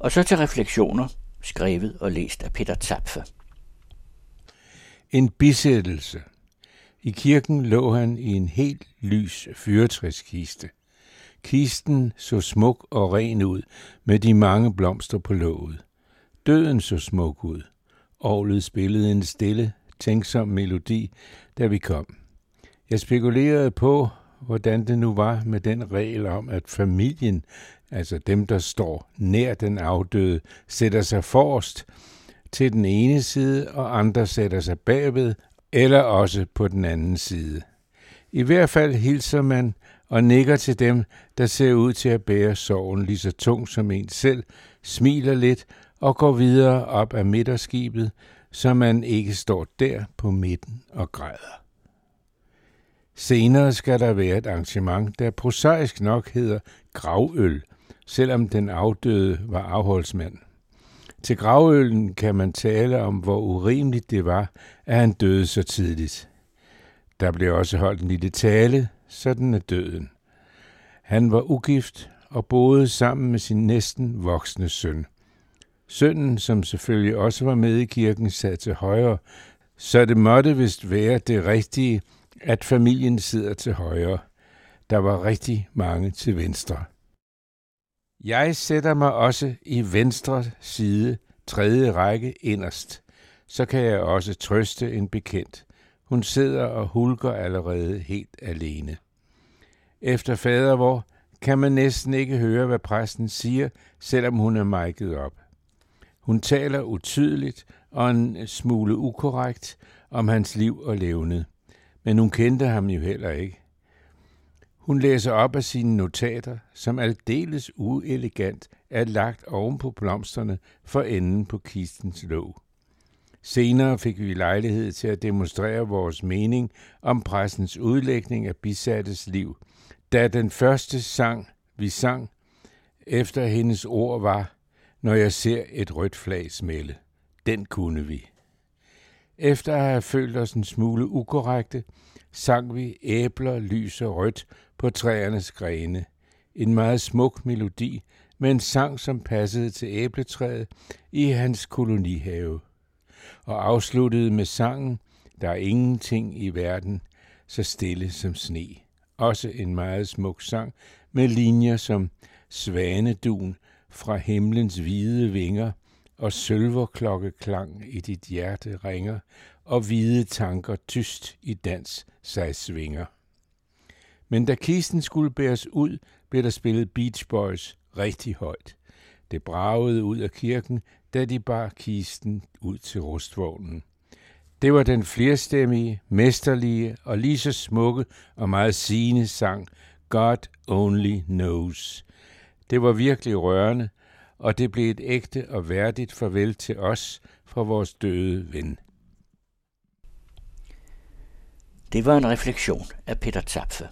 Og så til refleksioner, skrevet og læst af Peter Zapfe. En bisættelse. I kirken lå han i en helt lys fyretræskiste. Kisten så smuk og ren ud med de mange blomster på låget. Døden så smuk ud. Orlet spillede en stille, tænksom melodi, da vi kom. Jeg spekulerede på, hvordan det nu var med den regel om, at familien, altså dem, der står nær den afdøde, sætter sig forrest til den ene side, og andre sætter sig bagved, eller også på den anden side. I hvert fald hilser man og nikker til dem, der ser ud til at bære sorgen lige så tung som en selv, smiler lidt og går videre op ad midterskibet, så man ikke står der på midten og græder. Senere skal der være et arrangement, der prosaisk nok hedder gravøl, selvom den afdøde var afholdsmand. Til gravøllen kan man tale om, hvor urimeligt det var, at han døde så tidligt. Der blev også holdt en lille tale, sådan er døden. Han var ugift og boede sammen med sin næsten voksne søn. Sønnen, som selvfølgelig også var med i kirken, sad til højre, så det måtte vist være det rigtige, at familien sidder til højre. Der var rigtig mange til venstre. Jeg sætter mig også i venstre side, tredje række inderst. Så kan jeg også trøste en bekendt. Hun sidder og hulker allerede helt alene. Efter fadervor kan man næsten ikke høre, hvad præsten siger, selvom hun er mic'et op. Hun taler utydeligt og en smule ukorrekt om hans liv og levnet, men hun kendte ham jo heller ikke. Hun læser op af sine notater, som aldeles uelegant er lagt oven på blomsterne for enden på kistens låg. Senere fik vi lejlighed til at demonstrere vores mening om pressens udlægning af bisattes liv, da den første sang, vi sang, efter hendes ord var, når jeg ser et rødt flag smelle. Den kunne vi. Efter at have følt os en smule ukorrekte, sang vi æbler lyse rødt på træernes grene. En meget smuk melodi med en sang, som passede til æbletræet i hans kolonihave. Og afsluttede med sangen, der er ingenting i verden så stille som sne. Også en meget smuk sang med linjer som Svanedun fra himlens hvide vinger og sølverklokkeklang i dit hjerte ringer, og hvide tanker tyst i dans sig svinger. Men da kisten skulle bæres ud, blev der spillet Beach Boys rigtig højt. Det bragede ud af kirken, da de bar kisten ud til rustvognen. Det var den flerstemmige, mesterlige og lige så smukke og meget sigende sang God Only Knows. Det var virkelig rørende, og det blev et ægte og værdigt farvel til os fra vores døde ven. Det var en refleksion af Peter Zapfe.